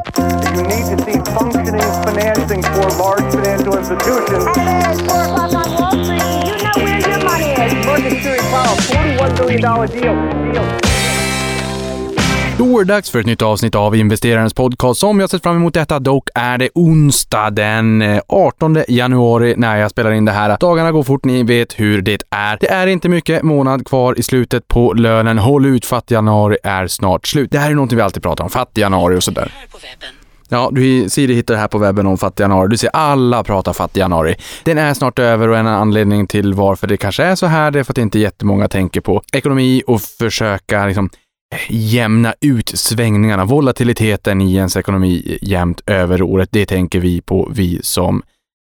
You need to see functioning financing for large financial institutions. And it's 4 o'clock on Wall Street. You know where your money is. Series Powell, $41 billion deal. deal. Då är det dags för ett nytt avsnitt av Investerarens podcast som jag sett fram emot detta. Dock är det onsdag den 18 eh, januari när jag spelar in det här. Dagarna går fort, ni vet hur det är. Det är inte mycket månad kvar i slutet på lönen. Håll ut, fattig januari är snart slut. Det här är något vi alltid pratar om, fattig januari och sådär. Ja, du Siri hittar det här på webben om fattig januari. Du ser alla prata fattig januari. Den är snart över och en anledning till varför det kanske är så här, det är för att inte jättemånga tänker på ekonomi och försöka liksom jämna ut svängningarna, volatiliteten i ens ekonomi jämnt över året. Det tänker vi på, vi som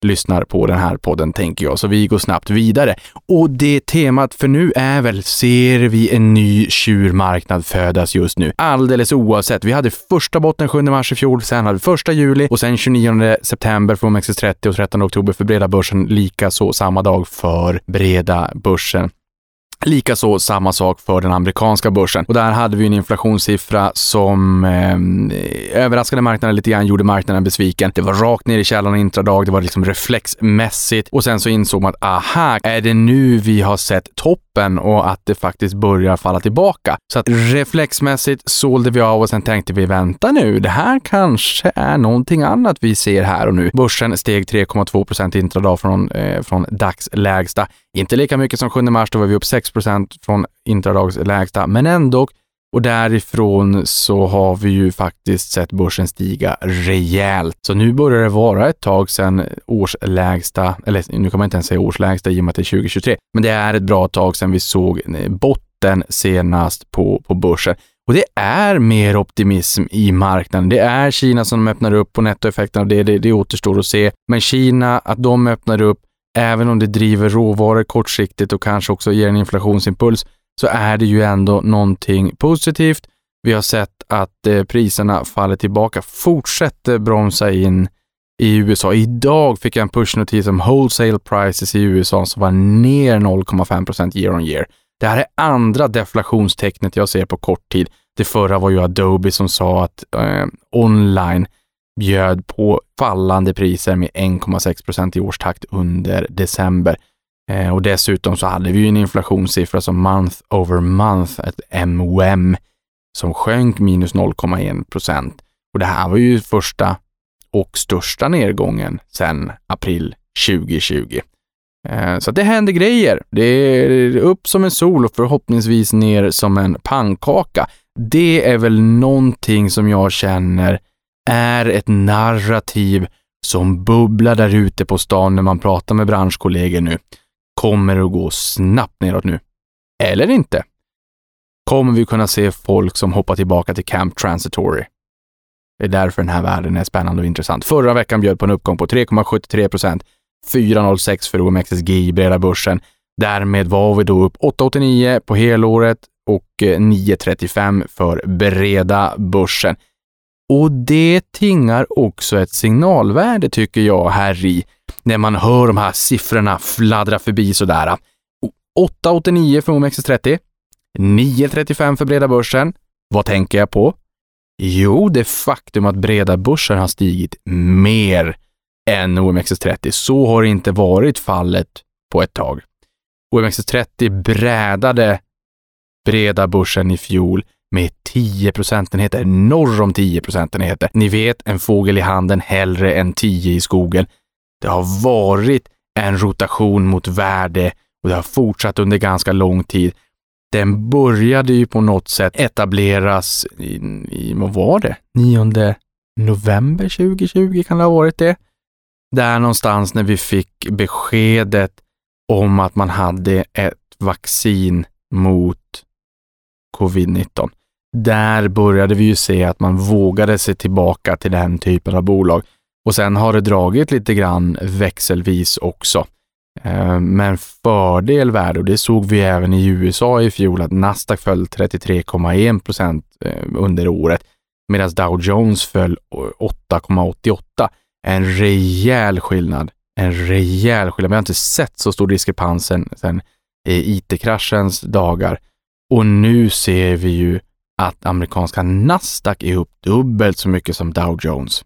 lyssnar på den här podden, tänker jag. Så vi går snabbt vidare. Och det temat för nu är väl, ser vi en ny tjurmarknad födas just nu? Alldeles oavsett. Vi hade första botten 7 mars i fjol, sen hade vi första juli och sen 29 september för OMXS30 och 13 oktober för breda börsen, likaså samma dag för breda börsen. Likaså samma sak för den amerikanska börsen. Och där hade vi en inflationssiffra som eh, överraskade marknaden lite grann, gjorde marknaden besviken. Det var rakt ner i källaren intradag, det var liksom reflexmässigt och sen så insåg man att aha, är det nu vi har sett toppen och att det faktiskt börjar falla tillbaka? Så att reflexmässigt sålde vi av och sen tänkte vi vänta nu, det här kanske är någonting annat vi ser här och nu. Börsen steg 3,2 procent intradag från, eh, från dagslägsta. Inte lika mycket som 7 mars, då var vi upp 6% från intradagslägsta, men ändå. Och därifrån så har vi ju faktiskt sett börsen stiga rejält. Så nu börjar det vara ett tag sedan årslägsta, eller nu kan man inte ens säga årslägsta i och med att det är 2023, men det är ett bra tag sedan vi såg eh, botten senast på, på börsen. Och det är mer optimism i marknaden. Det är Kina som öppnar upp och nettoeffekten av det, det, det återstår att se. Men Kina, att de öppnar upp, även om det driver råvaror kortsiktigt och kanske också ger en inflationsimpuls, så är det ju ändå någonting positivt. Vi har sett att eh, priserna faller tillbaka, fortsätter bromsa in i USA. Idag fick jag en pushnotis om wholesale prices i USA som var ner 0,5 year on year. Det här är andra deflationstecknet jag ser på kort tid. Det förra var ju Adobe som sa att eh, online bjöd på fallande priser med 1,6 procent i årstakt under december. Eh, och dessutom så hade vi ju en inflationssiffra som month over month, ett MOM, som sjönk minus 0,1 procent. Och det här var ju första och största nedgången sedan april 2020. Eh, så det händer grejer. Det är upp som en sol och förhoppningsvis ner som en pannkaka. Det är väl någonting som jag känner är ett narrativ som bubblar där ute på stan när man pratar med branschkollegor nu. Kommer att gå snabbt neråt nu. Eller inte. Kommer vi kunna se folk som hoppar tillbaka till Camp Transitory? Det är därför den här världen är spännande och intressant. Förra veckan bjöd på en uppgång på 3,73 procent, 4,06 för OMXSG i breda börsen. Därmed var vi då upp 8,89 på helåret och eh, 9,35 för breda börsen. Och det tingar också ett signalvärde tycker jag här i, när man hör de här siffrorna fladdra förbi sådär. 8,89 för OMXS30, 9,35 för breda börsen. Vad tänker jag på? Jo, det faktum att breda börsen har stigit mer än OMXS30. Så har inte varit fallet på ett tag. OMXS30 brädade breda börsen i fjol med 10 procentenheter, norr om 10 procentenheter. Ni vet, en fågel i handen hellre än 10 i skogen. Det har varit en rotation mot värde och det har fortsatt under ganska lång tid. Den började ju på något sätt etableras i, i vad var det? 9 november 2020 kan det ha varit det. Där någonstans när vi fick beskedet om att man hade ett vaccin mot covid-19 där började vi ju se att man vågade sig tillbaka till den typen av bolag. Och sen har det dragit lite grann växelvis också. Eh, men fördel värde, och det såg vi även i USA i fjol, att Nasdaq föll 33,1 procent eh, under året, medan Dow Jones föll 8,88. En rejäl skillnad. En rejäl skillnad. Vi har inte sett så stor diskrepans sedan IT-kraschens dagar. Och nu ser vi ju att amerikanska Nasdaq är upp dubbelt så mycket som Dow Jones.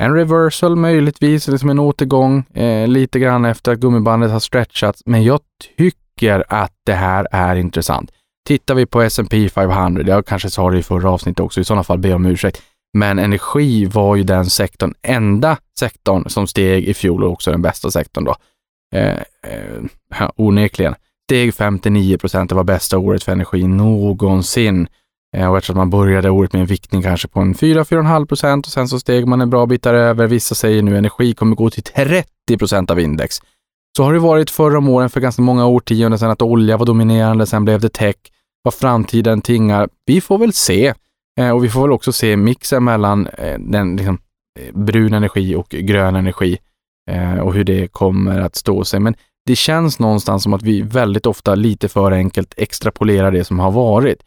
En reversal möjligtvis, liksom en återgång eh, lite grann efter att gummibandet har stretchats, men jag tycker att det här är intressant. Tittar vi på S&P 500, jag kanske sa det i förra avsnittet också, i sådana fall ber jag om ursäkt, men energi var ju den sektorn, enda sektorn som steg i fjol och också den bästa sektorn då. Eh, eh, onekligen. Steg 59 procent, det var bästa året för energi någonsin. Eh, och eftersom man började året med en viktning kanske på en 4-4,5 procent och sen så steg man en bra bit däröver. Vissa säger nu energi kommer gå till 30 procent av index. Så har det varit förr om åren för ganska många årtionden sedan att olja var dominerande, sen blev det tech. Vad framtiden tingar, vi får väl se. Eh, och vi får väl också se mixen mellan eh, den liksom, brun energi och grön energi och hur det kommer att stå sig. Men det känns någonstans som att vi väldigt ofta lite för enkelt extrapolerar det som har varit.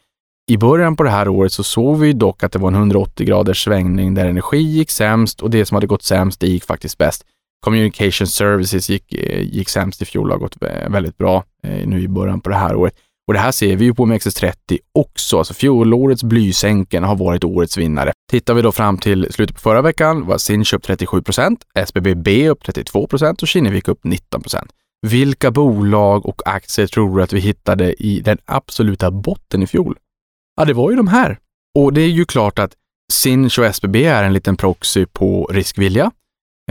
I början på det här året så såg vi dock att det var en 180 graders svängning där energi gick sämst och det som hade gått sämst, det gick faktiskt bäst. Communication services gick, eh, gick sämst i fjol och har gått väldigt bra eh, nu i början på det här året. Och det här ser vi ju på OMXS30 också. Alltså fjolårets blysänken har varit årets vinnare. Tittar vi då fram till slutet på förra veckan var Sinch upp 37% SBBB upp 32% och Kinnevik upp 19% Vilka bolag och aktier tror du att vi hittade i den absoluta botten i fjol? Ja, det var ju de här. Och det är ju klart att Sinch och SBB är en liten proxy på riskvilja.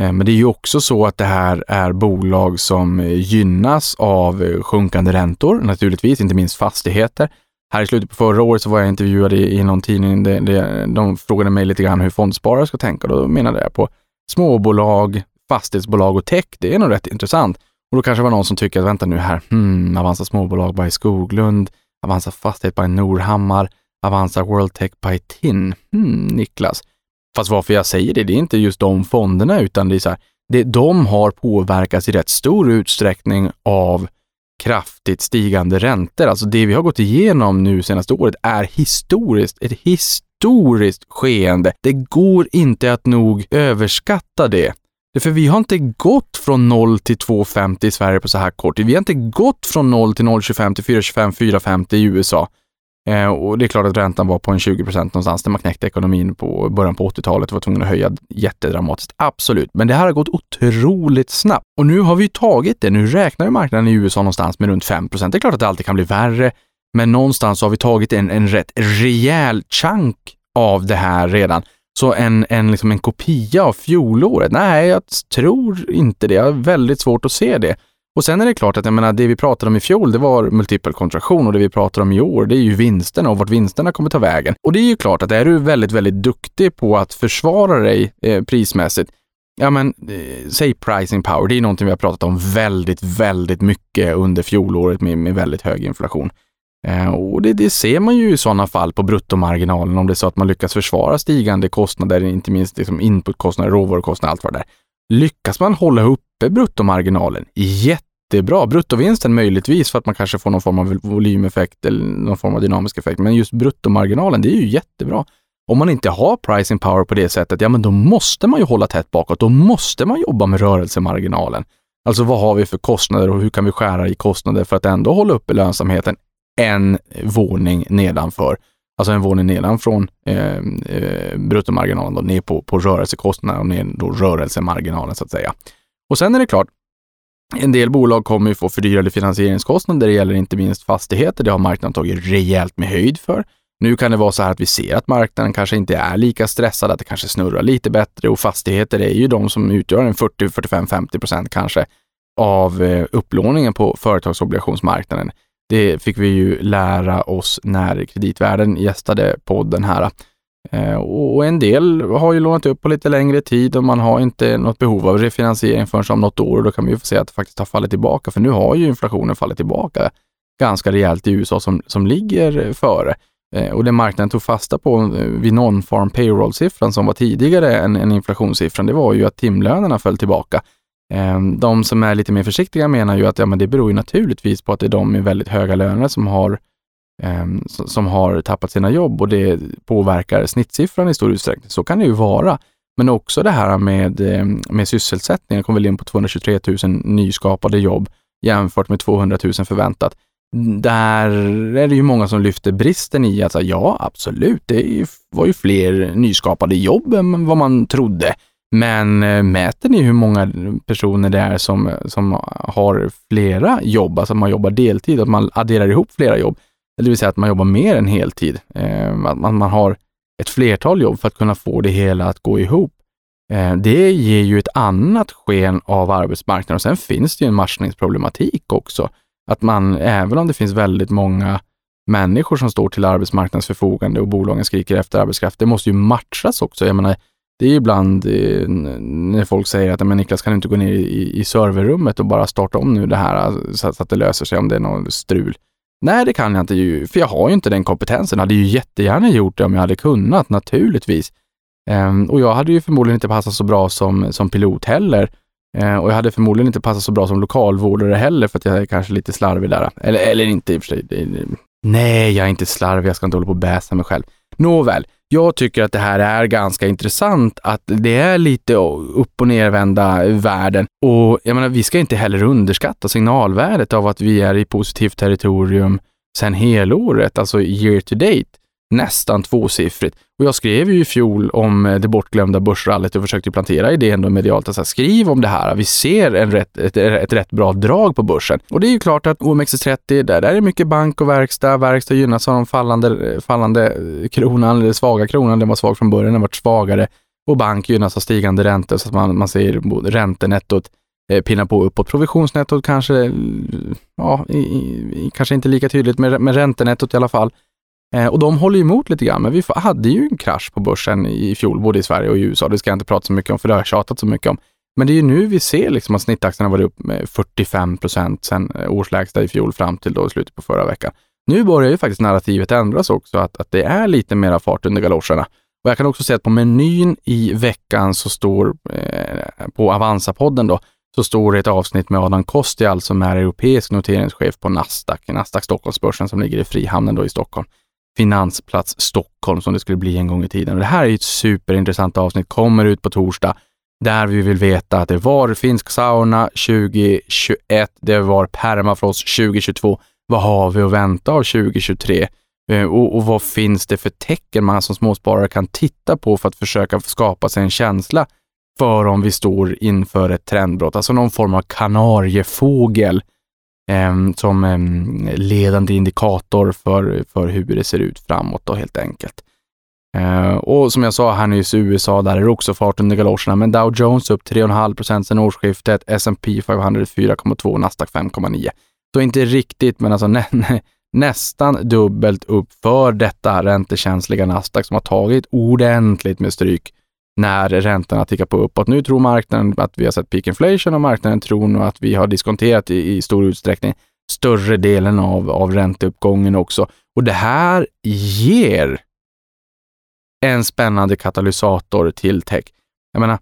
Eh, men det är ju också så att det här är bolag som gynnas av sjunkande räntor, naturligtvis, inte minst fastigheter. Här i slutet på förra året så var jag intervjuad i, i någon tidning. Det, det, de frågade mig lite grann hur fondsparare ska tänka. Då menade jag på småbolag, fastighetsbolag och tech. Det är nog rätt intressant. Och då kanske det var någon som tycker att vänta nu här, hmm, Avanza småbolag by Skoglund, Avanza fastighet by Norhammar. Avanza World Tech by TIN. Hmm, Niklas. Fast varför jag säger det, det är inte just de fonderna, utan det är så här, det, de har påverkats i rätt stor utsträckning av kraftigt stigande räntor. Alltså det vi har gått igenom nu senaste året är historiskt, ett historiskt skeende. Det går inte att nog överskatta det. För vi har inte gått från 0 till 2,50 i Sverige på så här kort tid. Vi har inte gått från 0 till 0,25 till 4,25, 4,50 i USA. Eh, och det är klart att räntan var på en 20 procent någonstans när man knäckte ekonomin på början på 80-talet och var tvungen att höja jättedramatiskt. Absolut, men det här har gått otroligt snabbt. Och nu har vi tagit det. Nu räknar ju marknaden i USA någonstans med runt 5 procent. Det är klart att det alltid kan bli värre, men någonstans har vi tagit en, en rätt rejäl chunk av det här redan. Så en, en, liksom en kopia av fjolåret? Nej, jag tror inte det. Jag har väldigt svårt att se det. Och sen är det klart att jag menar, det vi pratade om i fjol, det var multipel kontraktion och det vi pratar om i år, det är ju vinsterna och vart vinsterna kommer ta vägen. Och det är ju klart att är du väldigt, väldigt duktig på att försvara dig eh, prismässigt, ja men eh, säg pricing power, det är någonting vi har pratat om väldigt, väldigt mycket under fjolåret med, med väldigt hög inflation. Eh, och det, det, ser man ju i sådana fall på bruttomarginalen om det är så att man lyckas försvara stigande kostnader, inte minst liksom inputkostnader, råvarukostnader, allt vad det är. Lyckas man hålla uppe bruttomarginalen jättebra. Bruttovinsten möjligtvis för att man kanske får någon form av volymeffekt eller någon form av dynamisk effekt. Men just bruttomarginalen, det är ju jättebra. Om man inte har pricing power på det sättet, ja men då måste man ju hålla tätt bakåt. Då måste man jobba med rörelsemarginalen. Alltså vad har vi för kostnader och hur kan vi skära i kostnader för att ändå hålla uppe lönsamheten en våning nedanför. Alltså en våning nedan från eh, eh, bruttomarginalen då, ner på, på rörelsekostnaden och ner då rörelsemarginalen så att säga. Och sen är det klart, en del bolag kommer ju få fördyrade finansieringskostnader. Det gäller inte minst fastigheter. Det har marknaden tagit rejält med höjd för. Nu kan det vara så här att vi ser att marknaden kanske inte är lika stressad, att det kanske snurrar lite bättre och fastigheter är ju de som utgör en 40, 45, 50 procent kanske av eh, upplåningen på företagsobligationsmarknaden. Det fick vi ju lära oss när kreditvärden gästade podden här. Eh, och en del har ju lånat upp på lite längre tid och man har inte något behov av refinansiering förrän om något år. Då kan vi få se att det faktiskt har fallit tillbaka, för nu har ju inflationen fallit tillbaka ganska rejält i USA som, som ligger före. Eh, och det marknaden tog fasta på eh, vid non-farm payroll-siffran som var tidigare än, än inflationssiffran, det var ju att timlönerna föll tillbaka. Ehm, de som är lite mer försiktiga menar ju att ja, men det beror ju naturligtvis på att det är de med väldigt höga löner som har ehm, som har tappat sina jobb och det påverkar snittsiffran i stor utsträckning. Så kan det ju vara. Men också det här med, ehm, med sysselsättningen, kom väl in på 223 000 nyskapade jobb jämfört med 200 000 förväntat. där är det ju många som lyfter bristen i att ja, absolut, det var ju fler nyskapade jobb än vad man trodde. Men eh, mäter ni hur många personer det är som, som har flera jobb, alltså att man jobbar deltid, att man adderar ihop flera jobb, det vill säga att man jobbar mer än heltid, eh, att man, man har ett flertal jobb för att kunna få det hela att gå ihop. Eh, det ger ju ett annat sken av arbetsmarknaden och sen finns det ju en matchningsproblematik också. Att man, även om det finns väldigt många människor som står till arbetsmarknadens förfogande och bolagen skriker efter arbetskraft, det måste ju matchas också. Jag menar, det är ibland eh, när folk säger att men Niklas kan du inte gå ner i, i serverrummet och bara starta om nu det här eh, så, så att det löser sig om det är något strul. Nej, det kan jag inte ju, för jag har ju inte den kompetensen. Jag hade ju jättegärna gjort det om jag hade kunnat, naturligtvis. Ehm, och jag hade ju förmodligen inte passat så bra som, som pilot heller. Ehm, och jag hade förmodligen inte passat så bra som lokalvårdare heller för att jag är kanske lite slarvig där. Eller, eller inte i och för sig. Nej, jag är inte slarvig. Jag ska inte hålla på och bäsa mig själv. Nåväl, jag tycker att det här är ganska intressant, att det är lite upp och nervända världen. Och jag menar, vi ska inte heller underskatta signalvärdet av att vi är i positivt territorium sen helåret, alltså year to date nästan tvåsiffrigt. Och jag skrev ju i fjol om eh, det bortglömda börsrallyt och försökte plantera idén då medialt. Alltså, skriv om det här. Vi ser en rätt, ett, ett rätt bra drag på börsen. Och det är ju klart att OMXS30, där, där är mycket bank och verkstad. Verkstad gynnas av den fallande, fallande kronan, eller svaga kronan. Den var svag från början, den har varit svagare. Och bank gynnas av stigande räntor så att man, man ser räntenettot eh, pinna på uppåt. Provisionsnettot kanske, ja, i, i, kanske inte lika tydligt, men, men räntenettot i alla fall. Eh, och de håller emot lite grann, men vi hade ju en krasch på börsen i fjol, både i Sverige och i USA. Det ska jag inte prata så mycket om, för det har jag tjatat så mycket om. Men det är ju nu vi ser liksom att snittaktien har varit upp med 45 procent sedan eh, årslägsta i fjol fram till då slutet på förra veckan. Nu börjar ju faktiskt narrativet ändras också, att, att det är lite mera fart under galoscherna. Och jag kan också se att på menyn i veckan så står, eh, på Avanza-podden då, så står det ett avsnitt med Adam Kostial som är europeisk noteringschef på Nasdaq, Nasdaq Stockholmsbörsen som ligger i Frihamnen då i Stockholm. Finansplats Stockholm som det skulle bli en gång i tiden. Och det här är ett superintressant avsnitt, kommer ut på torsdag, där vi vill veta att det var finsk sauna 2021, det var permafrost 2022. Vad har vi att vänta av 2023? Eh, och, och, vad finns det för tecken man som småsparare kan titta på för att försöka skapa sig en känsla för om vi står inför ett trendbrott, alltså någon form av kanariefågel eh, Ehm, som en ledande indikator för, för hur det ser ut framåt då helt enkelt. Eh, och som jag sa här nyss, i USA, där är det också fart under galoscherna, men Dow Jones upp 3,5 procent sedan årsskiftet, S&P 500 4,2, Nasdaq 5,9. Så inte riktigt, men alltså nä, nä, nästan dubbelt upp för detta räntekänsliga Nasdaq som har tagit ordentligt med stryk när räntorna tickar på uppåt. Nu tror marknaden att vi har sett peak inflation och marknaden tror nog att vi har diskonterat i, i stor utsträckning större delen av, av ränteuppgången också. Och det här ger en spännande katalysator till tech. Jag menar,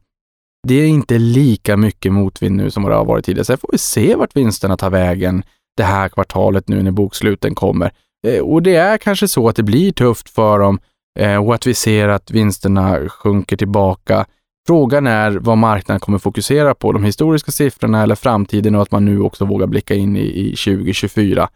det är inte lika mycket motvind nu som vad det har varit tidigare. Sen får vi se vart vinsterna tar vägen det här kvartalet nu när boksluten kommer. Eh, och det är kanske så att det blir tufft för dem Eh, och att vi ser att vinsterna sjunker tillbaka. Frågan är vad marknaden kommer fokusera på, de historiska siffrorna eller framtiden och att man nu också vågar blicka in i, i 2024.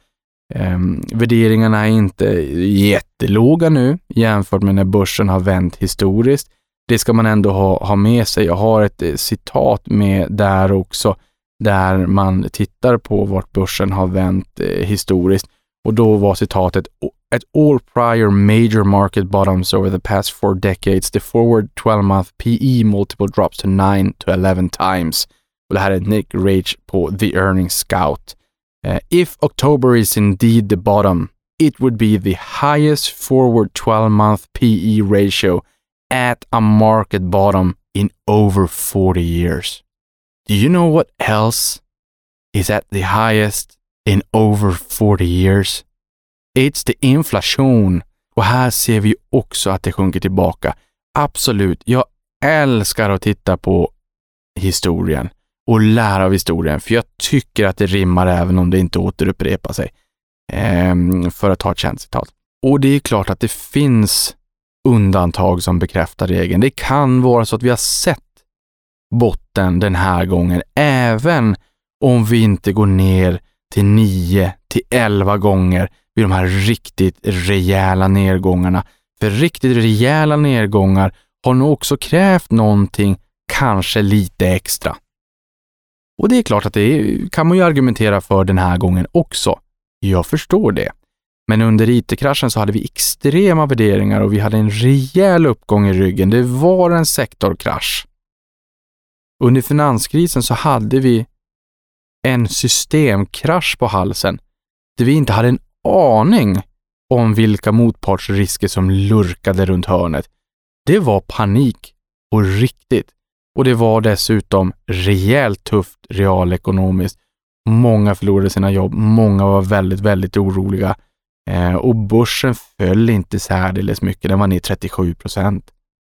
Eh, värderingarna är inte jättelåga nu jämfört med när börsen har vänt historiskt. Det ska man ändå ha, ha med sig. Jag har ett eh, citat med där också, där man tittar på vart börsen har vänt eh, historiskt. Och då var citatet At all prior major market bottoms over the past four decades, the forward 12-month PE multiple drops to 9 to 11 times. Det här är Nick Rage på The Earnings Scout. Uh, if October is indeed the bottom, it would be the highest forward 12-month PE ratio at a market bottom in over 40 years. Do you know what else is at the highest in over 40 years? Aids till inflation. Och här ser vi också att det sjunker tillbaka. Absolut, jag älskar att titta på historien och lära av historien, för jag tycker att det rimmar även om det inte återupprepar sig. Ehm, för att ta ett känt citat. Och det är klart att det finns undantag som bekräftar regeln. Det kan vara så att vi har sett botten den här gången, även om vi inte går ner till 9 till 11 gånger vid de här riktigt rejäla nedgångarna. För riktigt rejäla nedgångar har nog också krävt någonting, kanske lite extra. Och det är klart att det kan man ju argumentera för den här gången också. Jag förstår det. Men under IT-kraschen så hade vi extrema värderingar och vi hade en rejäl uppgång i ryggen. Det var en sektorkrasch. Under finanskrisen så hade vi en systemkrasch på halsen där vi inte hade en aning om vilka motpartsrisker som lurkade runt hörnet. Det var panik på riktigt. Och det var dessutom rejält tufft realekonomiskt. Många förlorade sina jobb, många var väldigt, väldigt oroliga. Eh, och börsen föll inte särdeles mycket, den var ner 37 procent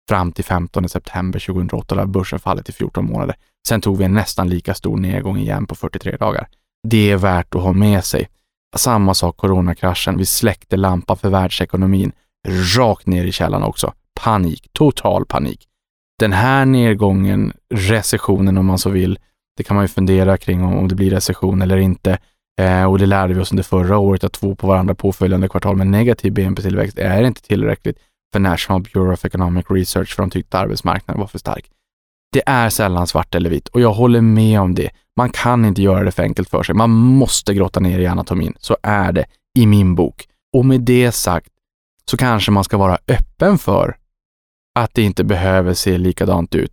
fram till 15 september 2008 där börsen fallit i 14 månader. Sen tog vi en nästan lika stor nedgång igen på 43 dagar. Det är värt att ha med sig. Samma sak coronakraschen. Vi släckte lampan för världsekonomin rakt ner i källan också. Panik, total panik. Den här nedgången, recessionen om man så vill, det kan man ju fundera kring om, det blir recession eller inte. Eh, och det lärde vi oss under förra året att två på varandra påföljande kvartal med negativ BNP-tillväxt är inte tillräckligt för National Bureau of Economic Research för de tyckte arbetsmarknaden var för stark. Det är sällan svart eller vitt och jag håller med om det. Man kan inte göra det för enkelt för sig. Man måste grotta ner i anatomin. Så är det i min bok. Och med det sagt så kanske man ska vara öppen för att det inte behöver se likadant ut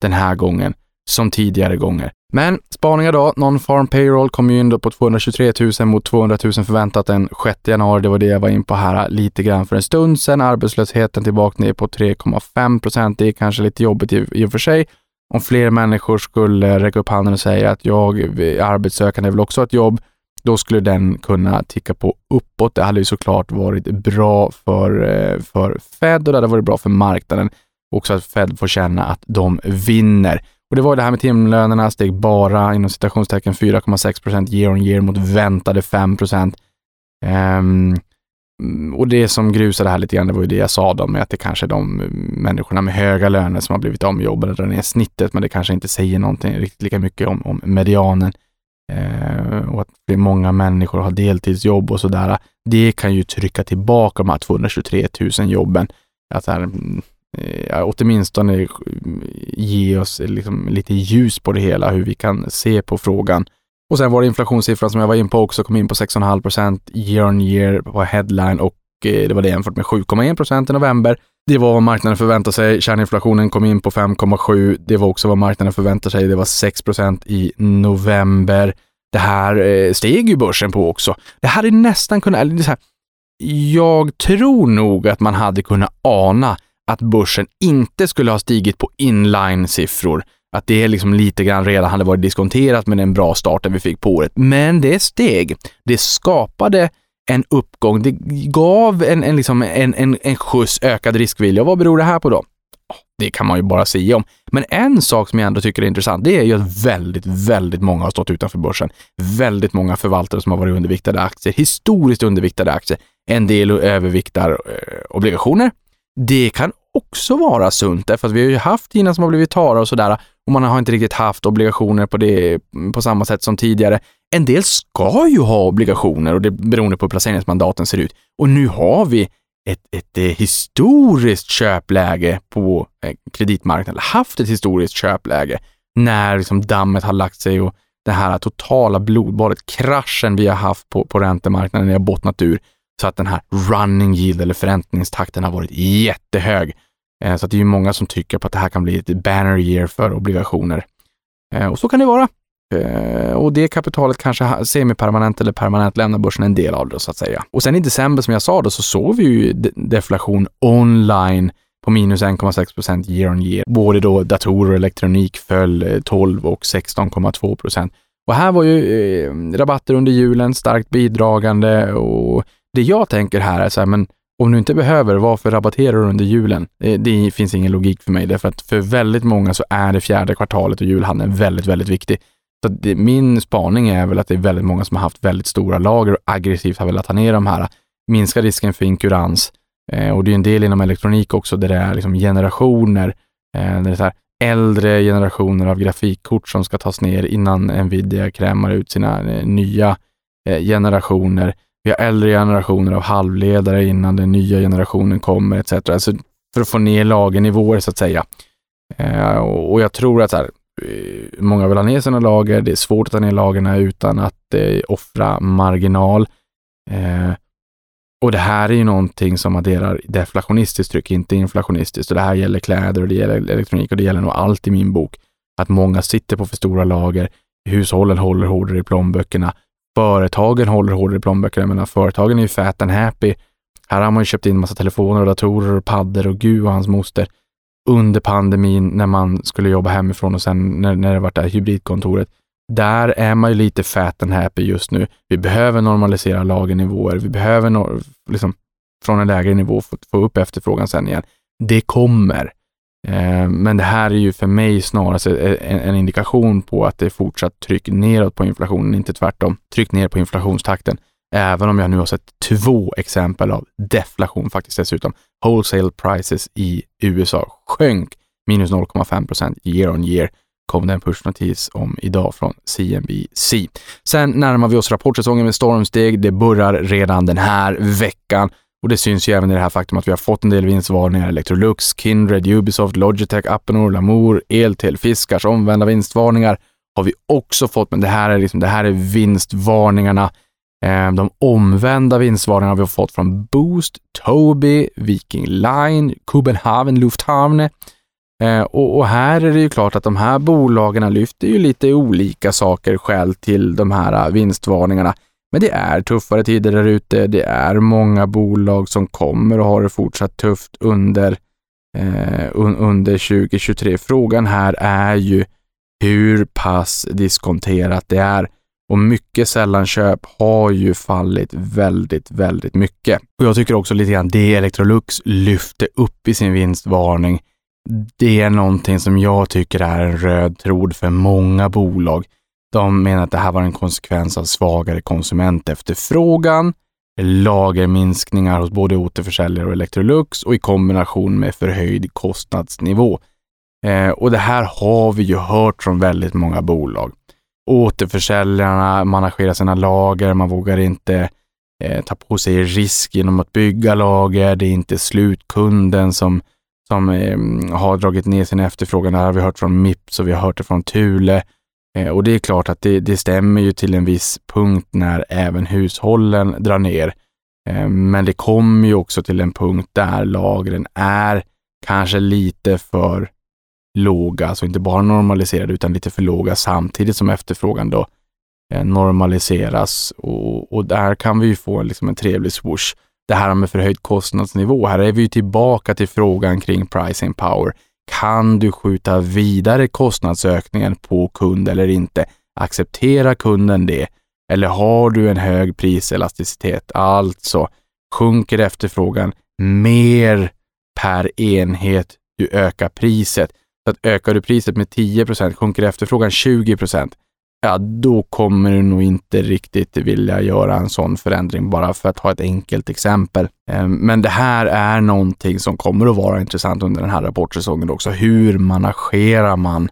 den här gången som tidigare gånger. Men spaningar då. Non-farm payroll kom ju in då på 223 000 mot 200 000 förväntat den 6 januari. Det var det jag var in på här lite grann för en stund sedan. Arbetslösheten tillbaka ner på 3,5 procent. Det är kanske lite jobbigt i, i och för sig. Om fler människor skulle räcka upp handen och säga att jag är arbetssökande, vill också ha ett jobb, då skulle den kunna ticka på uppåt. Det hade ju såklart varit bra för, eh, för Fed och det hade varit bra för marknaden. Också att Fed får känna att de vinner. Och det var det här med timlönerna, steg bara inom citationstecken 4,6 procent year on year mot väntade 5 procent. Um, Mm, och det som grusade det här lite grann, det var ju det jag sa då med att det kanske är de mm, människorna med höga löner som har blivit av med jobben, drar ner snittet, men det kanske inte säger någonting riktigt lika mycket om, om medianen. Eh, och att det är många människor har deltidsjobb och sådär. Det kan ju trycka tillbaka de här 223 000 jobben. Att här, mm, eh, åtminstone ge oss liksom lite ljus på det hela, hur vi kan se på frågan. Och sen var det inflationssiffran som jag var in på också, kom in på 6,5 procent year on year på headline och eh, det var det jämfört med 7,1 procent i november. Det var vad marknaden förväntade sig. Kärninflationen kom in på 5,7. Det var också vad marknaden förväntade sig. Det var 6 procent i november. Det här eh, steg ju börsen på också. Det hade nästan kunnat, eller så här, jag tror nog att man hade kunnat ana att börsen inte skulle ha stigit på inline-siffror. Att det liksom lite grann redan hade varit diskonterat med en bra start vi fick på året. Men det steg. Det skapade en uppgång. Det gav en, en, liksom en, en, en skjuts ökad riskvilja. Vad beror det här på då? Det kan man ju bara säga om. Men en sak som jag ändå tycker är intressant, det är ju att väldigt, väldigt många har stått utanför börsen. Väldigt många förvaltare som har varit underviktade aktier, historiskt underviktade aktier. En del överviktar eh, obligationer. Det kan också vara sunt, därför att vi har ju haft gina som har blivit tara och sådär och man har inte riktigt haft obligationer på det mm, på samma sätt som tidigare. En del ska ju ha obligationer och det beroende på hur placeringsmandaten ser ut. Och nu har vi ett, ett, ett historiskt köpläge på kreditmarknaden, kreditmarknaden, haft ett historiskt köpläge när liksom dammet har lagt sig och det här totala blodbadet, kraschen vi har haft på, på räntemarknaden har bottnat ur så att den här running yield eller förräntningstakten har varit jättehög. Eh, så att det är ju många som tycker på att det här kan bli ett banner year för obligationer. Eh, och så kan det vara. Eh, och det kapitalet kanske semipermanent eller permanent lämnar börsen en del av det så att säga. Och sen i december som jag sa då så såg vi ju deflation online på minus 1,6 procent year on year. Både då datorer och elektronik föll 12 och 16,2 procent. Och här var ju rabatter under julen starkt bidragande och det jag tänker här är så här, men om du inte behöver, varför rabatterar du under julen? Det, det, finns ingen logik för mig, därför att för väldigt många så är det fjärde kvartalet och julhandeln väldigt, väldigt viktig. Så det, min spaning är väl att det är väldigt många som har haft väldigt stora lager och aggressivt har velat ta ner de här, minska risken för inkurans. Eh, och det är en del inom elektronik också där det är liksom generationer, eh, det är så här, äldre generationer av grafikkort som ska tas ner innan Nvidia krämar ut sina eh, nya eh, generationer. Vi har äldre generationer av halvledare innan den nya generationen kommer etc. Alltså för att få ner lagernivåer så att säga. Eh, och jag tror att så här, eh, många vill ha ner sina lager. Det är svårt att ta ner lagerna utan att eh, offra marginal. Eh, och det här är ju någonting som adderar deflationistiskt tryck, inte inflationistiskt. Och det här gäller kläder och det gäller elektronik och det gäller nog allt i min bok. Att många sitter på för stora lager. Hushållen håller hårdare i plånböckerna. Företagen håller hårdare i plånböckerna. Jag menar, företagen är ju fat and happy. Här har man ju köpt in massa telefoner och datorer och paddor och gud och hans moster under pandemin när man skulle jobba hemifrån och sen när, när det var det här hybridkontoret. Där är man ju lite fat and happy just nu. Vi behöver normalisera lagernivåer. Vi behöver no liksom, från en lägre nivå få, få upp efterfrågan sen igen. Det kommer. Eh, men det här är ju för mig snarast eh, en, en, indikation på att det är fortsatt tryck neråt på inflationen, inte tvärtom. Tryck ner på inflationstakten. Även om jag nu har sett två exempel av deflation faktiskt dessutom. Wholesale prices i USA sjönk minus 0,5 procent year on year kom det en pushnotis om idag från CNBC. Sen närmar vi oss rapportsäsongen med stormsteg. Det börjar redan den här veckan och det syns ju även i det här faktum att vi har fått en del vinstvarningar. Electrolux, Kindred, Ubisoft, Logitech, Appenor, Lamour, Eltel, Fiskars omvända vinstvarningar har vi också fått, men det här är, liksom, det här är vinstvarningarna. Eh, de omvända vinstvarningarna har vi fått från Boost, Tobii, Viking Line, Copenhagen Lufthavne, Eh, och, och, här är det ju klart att de här bolagen lyfter ju lite olika saker skäl till de här äh, vinstvarningarna. Men det är tuffare tider där ute. Det är många bolag som kommer att ha det fortsatt tufft under, eh, un, under 2023. Frågan här är ju hur pass diskonterat det är. Och mycket sällanköp har ju fallit väldigt, väldigt mycket. Och jag tycker också lite grann det Electrolux lyfte upp i sin vinstvarning det är någonting som jag tycker är en röd tråd för många bolag. De menar att det här var en konsekvens av svagare konsumentefterfrågan, lagerminskningar hos både återförsäljare och Electrolux och i kombination med förhöjd kostnadsnivå. Eh, och det här har vi ju hört från väldigt många bolag. Återförsäljarna managerar sina lager, man vågar inte eh, ta på sig risk genom att bygga lager. Det är inte slutkunden som som eh, har dragit ner sin efterfrågan. Det här har vi hört från Mips och vi har hört det från Thule. Eh, och det är klart att det, det, stämmer ju till en viss punkt när även hushållen drar ner. Eh, men det kommer ju också till en punkt där lagren är kanske lite för låga, alltså inte bara normaliserade utan lite för låga samtidigt som efterfrågan då eh, normaliseras och, och där kan vi ju få liksom en trevlig swoosh det här med förhöjd kostnadsnivå. Här är vi ju tillbaka till frågan kring pricing power. Kan du skjuta vidare kostnadsökningen på kund eller inte? Accepterar kunden det? Eller har du en hög priselasticitet? Alltså, sjunker efterfrågan mer per enhet du ökar priset. Så att ökar du priset med 10% sjunker efterfrågan 20 ja, då kommer du nog inte riktigt vilja göra en sån förändring bara för att ha ett enkelt exempel. Ehm, men det här är någonting som kommer att vara intressant under den här rapportsäsongen också. Hur managerar man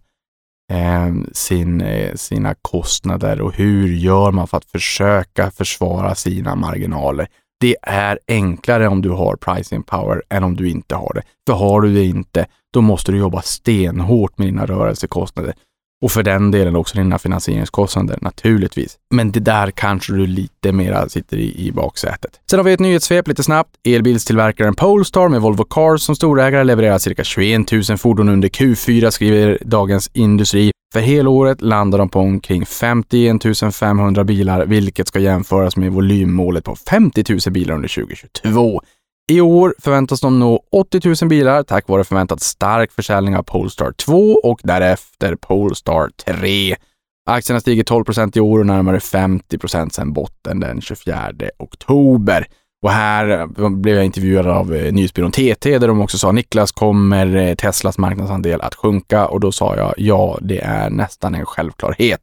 ehm, sin, eh, sina kostnader och hur gör man för att försöka försvara sina marginaler? Det är enklare om du har pricing power än om du inte har det. För har du det inte, då måste du jobba stenhårt med dina rörelsekostnader. Och för den delen också dina finansieringskostnader naturligtvis. Men det där kanske du lite mera sitter i, i baksätet. Sen har vi ett nyhetssvep lite snabbt. Elbilstillverkaren Polestar med Volvo Cars som storägare levererar cirka 21 000 fordon under Q4 skriver Dagens Industri. För helåret landar de på omkring 51 500 bilar, vilket ska jämföras med volymmålet på 50 000 bilar under 2022. I år förväntas de nå 80 000 bilar tack vare förväntat stark försäljning av Polestar 2 och därefter Polestar 3. Aktierna stiger 12% i år och närmare 50% sedan botten den 24 oktober. Och här eh, blev jag intervjuad av eh, nyhetsbyrån TT där de också sa Niklas, kommer eh, Teslas marknadsandel att sjunka? Och då sa jag ja, det är nästan en självklarhet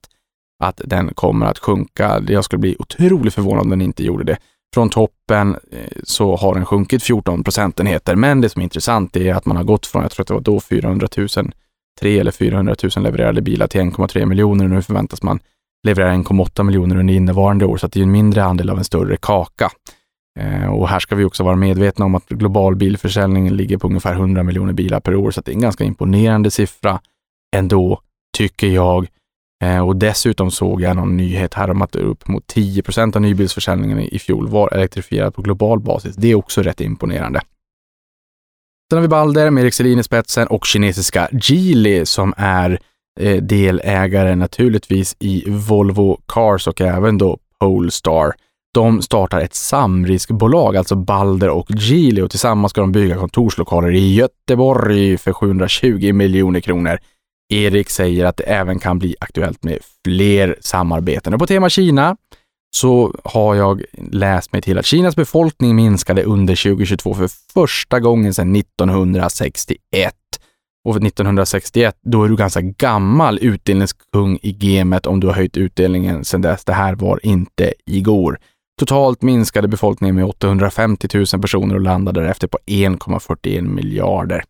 att den kommer att sjunka. Jag skulle bli otroligt förvånad om den inte gjorde det. Från toppen eh, så har den sjunkit 14 procentenheter, men det som är intressant är att man har gått från, jag tror att det var då 400 000, 3 eller 400 000 levererade bilar till 1,3 miljoner och nu förväntas man leverera 1,8 miljoner under innevarande år, så det är en mindre andel av en större kaka. Eh, och här ska vi också vara medvetna om att global bilförsäljning ligger på ungefär 100 miljoner bilar per år, så det är en ganska imponerande siffra ändå, tycker jag. Eh, och dessutom såg jag någon nyhet här om att upp mot 10 av nybilsförsäljningen i fjol var elektrifierad på global basis. Det är också rätt imponerande. Sen har vi Balder med Erik Selin i spetsen och kinesiska Geely som är eh, delägare naturligtvis i Volvo Cars och även då Polestar. De startar ett samriskbolag, alltså Balder och Geely och tillsammans ska de bygga kontorslokaler i Göteborg för 720 miljoner kronor. Erik säger att det även kan bli aktuellt med fler samarbeten. Och på tema Kina så har jag läst mig till att Kinas befolkning minskade under 2022 för första gången sedan 1961. Och 1961, då är du ganska gammal utdelningskung i gamet om du har höjt utdelningen sedan dess. Det här var inte igår. Totalt minskade befolkningen med 850 000 personer och landade därefter på 1,41 miljarder.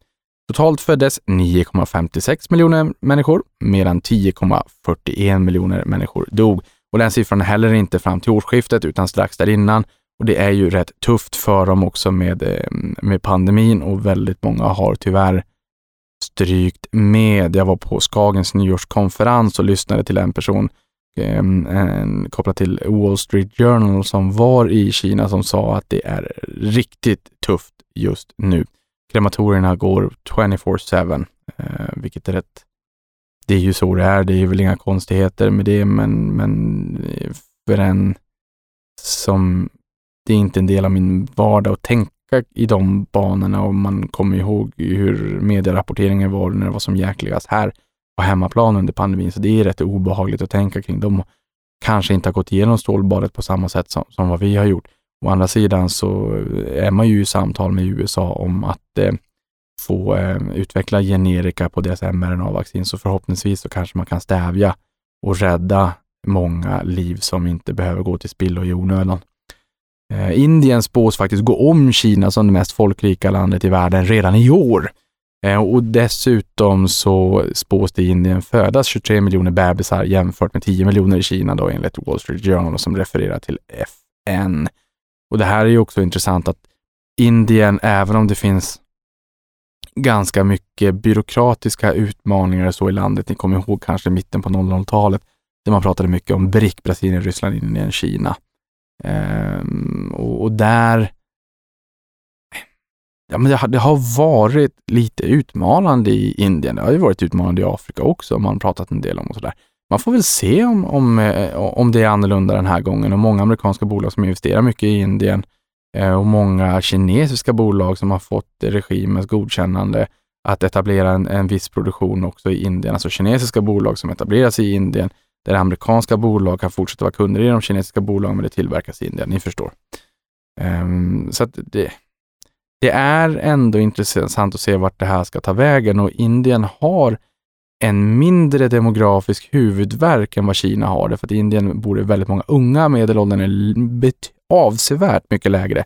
Totalt föddes 9,56 miljoner människor, medan 10,41 miljoner människor dog. Och den siffran är heller inte fram till årsskiftet, utan strax där innan. Och det är ju rätt tufft för dem också med, eh, med pandemin och väldigt många har tyvärr strykt med. Jag var på Skagens nyårskonferens och lyssnade till en person en, en, kopplat till Wall Street Journal som var i Kina som sa att det är riktigt tufft just nu. Krematorierna går 24-7, eh, vilket är rätt det är ju så det är. Det är väl inga konstigheter med det, men, men eh, för en som det är inte en del av min vardag att tänka i de banorna och man kommer ihåg hur medierapporteringen var när det var som jäkligast här på hemmaplan under pandemin. Så det är rätt obehagligt att tänka kring. De kanske inte har gått igenom stålbadet på samma sätt som, som vad vi har gjort. Å andra sidan så är man ju i samtal med USA om att eh, få eh, utveckla generika på deras mRNA-vaccin, så förhoppningsvis så kanske man kan stävja och rädda många liv som inte behöver gå till spillo i onödan. Eh, Indien spås faktiskt gå om Kina som det mest folkrika landet i världen redan i år. Eh, och dessutom så spås det i Indien födas 23 miljoner bebisar jämfört med 10 miljoner i Kina då enligt Wall Street Journal som refererar till FN. Och det här är ju också intressant att Indien, även om det finns ganska mycket byråkratiska utmaningar så i landet. Ni kommer ihåg kanske mitten på 00-talet där man pratade mycket om BRIC, Brasilien, Ryssland, Indien, Kina. Ehm, och, och, där Ja, men det har, det har, varit lite utmanande i Indien. Det har ju varit utmanande i Afrika också, man har pratat en del om och sådär. Man får väl se om, om, eh, om det är annorlunda den här gången och många amerikanska bolag som investerar mycket i Indien eh, och många kinesiska bolag som har fått regimens godkännande att etablera en, en viss produktion också i Indien, alltså kinesiska bolag som etableras i Indien, där amerikanska bolag kan fortsätta vara kunder i de kinesiska bolagen, men det tillverkas i Indien. Ni förstår. Um, så att det, det är ändå intressant att se vart det här ska ta vägen och Indien har en mindre demografisk huvudverk än vad Kina har. Därför att i Indien bor det väldigt många unga, medelåldern är avsevärt mycket lägre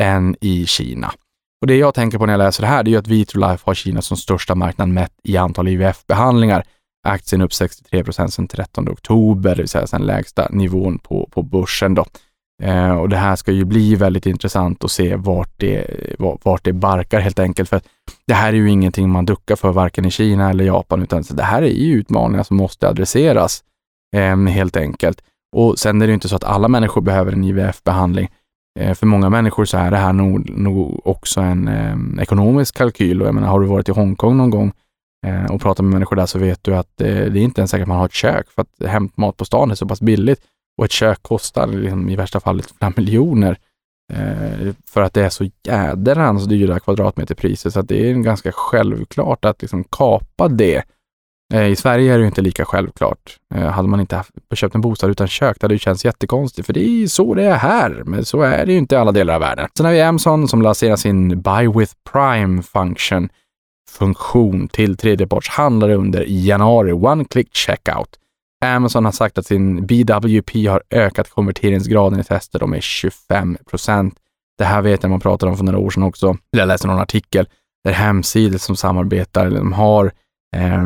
än i Kina. Och Det jag tänker på när jag läser det här, det är att Vitrolife har Kina som största marknad mätt i antal IVF-behandlingar. Aktien upp 63 procent sedan 13 oktober, det vill säga sedan lägsta nivån på, på börsen. Då. Eh, och Det här ska ju bli väldigt intressant att se vart det, vart det barkar helt enkelt. För det här är ju ingenting man duckar för varken i Kina eller Japan, utan det här är ju utmaningar som måste adresseras eh, helt enkelt. Och sen är det inte så att alla människor behöver en IVF-behandling. Eh, för många människor så är det här nog, nog också en eh, ekonomisk kalkyl. Och jag menar, har du varit i Hongkong någon gång eh, och pratat med människor där så vet du att eh, det är inte ens säkert att man har ett kök för att hämtmat på stan är så pass billigt och ett kök kostar liksom, i värsta fall flera miljoner eh, för att det är så jädrans dyra kvadratmeterpriser så att det är ganska självklart att liksom kapa det Eh, I Sverige är det inte lika självklart. Eh, hade man inte haft, köpt en bostad utan kök, det hade det känts jättekonstigt, för det är så det är här. Men så är det ju inte i alla delar av världen. Sen har vi Amazon som lanserar sin Buy with Prime function funktion till tredjepartshandlare under januari. One click checkout. Amazon har sagt att sin BWP har ökat konverteringsgraden i tester med 25 procent. Det här vet jag man pratade om för några år sedan också. Jag läste någon artikel där hemsidor som samarbetar, de har eh,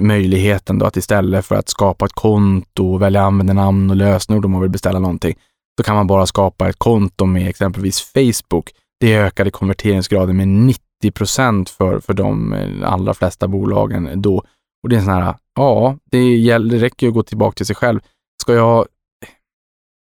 möjligheten då att istället för att skapa ett konto, välja användarnamn och lösenord om man vill beställa någonting, så kan man bara skapa ett konto med exempelvis Facebook. Det ökade konverteringsgraden med 90 procent för, för de eh, allra flesta bolagen då. Och det är en sån här, ja, det, gäller, det räcker ju att gå tillbaka till sig själv. Ska jag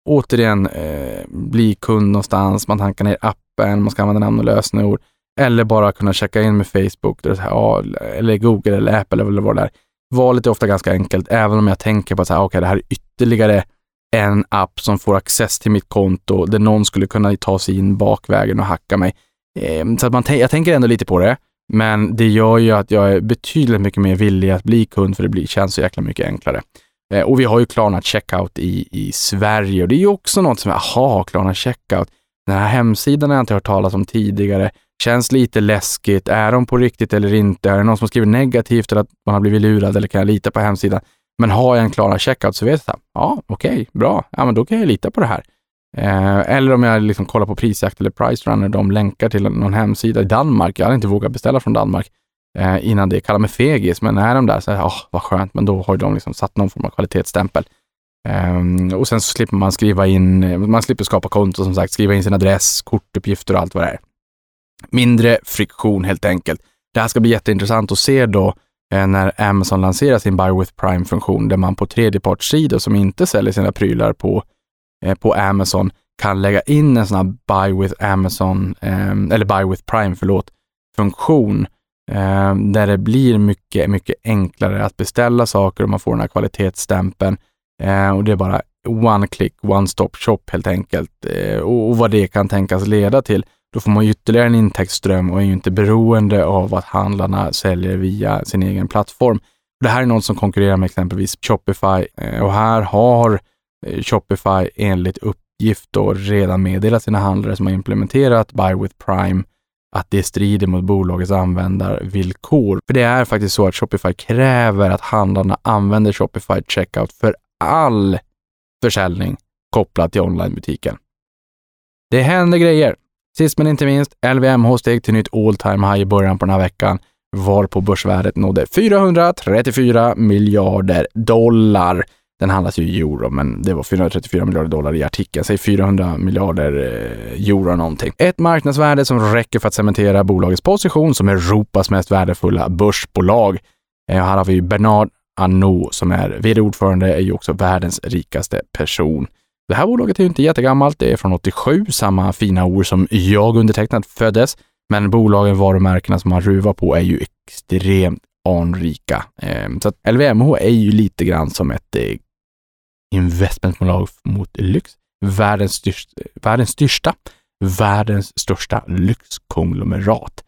återigen eh, bli kund någonstans, man tankar ner appen, man ska använda namn och lösenord, eller bara kunna checka in med Facebook, det här, ja, eller Google eller Apple eller vad det är. Valet är ofta ganska enkelt, även om jag tänker på att okay, det här är ytterligare en app som får access till mitt konto där någon skulle kunna ta sig in bakvägen och hacka mig. Eh, så att man jag tänker ändå lite på det, men det gör ju att jag är betydligt mycket mer villig att bli kund för det blir, känns så jäkla mycket enklare. Eh, och vi har ju Klarna Checkout i, i Sverige och det är ju också något som, aha, Klarna Checkout. Den här hemsidan har jag inte hört talas om tidigare. Känns lite läskigt. Är de på riktigt eller inte? Är det någon som skriver negativt eller att man har blivit lurad eller kan jag lita på hemsidan? Men har jag en Klarna Checkout så vet jag, ja okej, okay, bra, ja men då kan jag lita på det här. Eh, eller om jag liksom kollar på Prisjakt eller Pricerunner, de länkar till någon hemsida i Danmark. Jag hade inte vågat beställa från Danmark eh, innan det. Kalla mig fegis, men är de där så, oh, vad skönt, men då har de liksom satt någon form av kvalitetsstämpel. Eh, och sen så slipper man skriva in, man slipper skapa konto som sagt, skriva in sin adress, kortuppgifter och allt vad det är. Mindre friktion helt enkelt. Det här ska bli jätteintressant att se då eh, när Amazon lanserar sin Buy with Prime-funktion där man på tredjepartssidor som inte säljer sina prylar på, eh, Eh, på Amazon kan lägga in en sån här Buy with Amazon, eh, eller Buy with Prime, förlåt, funktion eh, där det blir mycket, mycket enklare att beställa saker och man får den här kvalitetsstämpeln. Och det är bara one click, one stop shop helt enkelt. Och, vad det kan tänkas leda till. Då får man ytterligare en intäktsström och är ju inte beroende av att handlarna säljer via sin egen plattform. Det här är något som konkurrerar med exempelvis Shopify och här har Eh, Shopify enligt uppgift då redan meddelat sina handlare som har implementerat Buy with Prime att det strider mot bolagets användarvillkor. För det är faktiskt så att Shopify kräver att handlarna använder Shopify Checkout för all försäljning kopplat till onlinebutiken. Det händer grejer. Sist men inte minst, LVMH steg till nytt all time high i början på den här veckan, varpå börsvärdet nådde 434 miljarder dollar. Den handlas ju i euro, men det var 434 miljarder dollar i artikeln. Säg 400 miljarder eh, euro någonting. Ett marknadsvärde som räcker för att cementera bolagets position som Europas mest värdefulla börsbolag. Eh, här har vi Bernard Arnault som är vd-ordförande, är ju också världens rikaste person. Det här bolaget är ju inte jättegammalt. Det är från 87, samma fina år som jag undertecknat föddes. Men bolagen, varumärkena som man ruvar på är ju extremt anrika. Ehm, så att LVMH är ju lite grann som ett eh, investmentbolag mot lyx. Världens största, världens största, världens största lyxkonglomerat.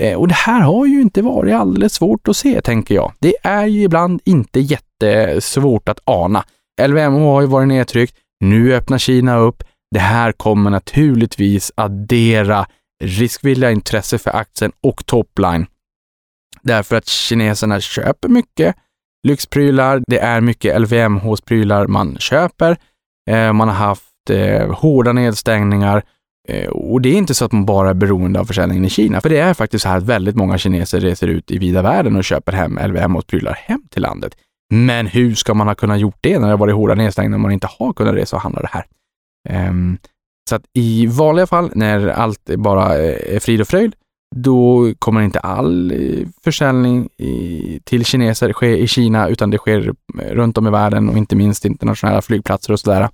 Eh, och det här har ju inte varit alldeles svårt att se, tänker jag. Det är ju ibland inte jättesvårt att ana. LVMH har ju varit nedtryckt. Nu öppnar Kina upp. Det här kommer naturligtvis addera riskvilliga intresse för aktien och topline. Därför att kineserna köper mycket lyxprylar. Det är mycket LVMH-prylar man köper. Eh, man har haft eh, hårda nedstängningar eh, och det är inte så att man bara är beroende av försäljningen i Kina, för det är faktiskt så här att väldigt många kineser reser ut i vida världen och köper hem LVMH-prylar hem till landet. Men hur ska man ha kunnat gjort det när det har varit hårda nedstängningar och man inte har kunnat resa och handla det här? Ehm, så att i vanliga fall, när allt bara eh, är frid och fröjd, då kommer inte all eh, försäljning försäljning till kineser ske i Kina, utan det sker eh, runt om i världen och inte minst internationella flygplatser och sådär.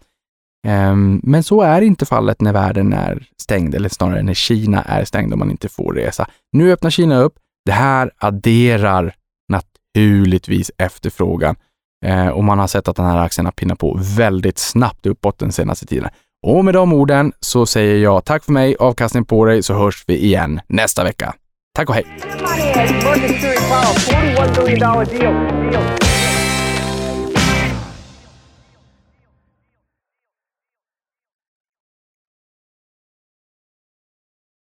Ehm, men så är inte fallet när världen är stängd, eller snarare när Kina är stängd och man inte får resa. Nu öppnar Kina upp. Det här adderar naturligtvis efterfrågan. Ehm, och man har sett att den här aktien har pinnat på väldigt snabbt uppåt den senaste tiden. Och med de orden så säger jag tack för mig, avkastning på dig, så hörs vi igen nästa vecka. Tack och hej!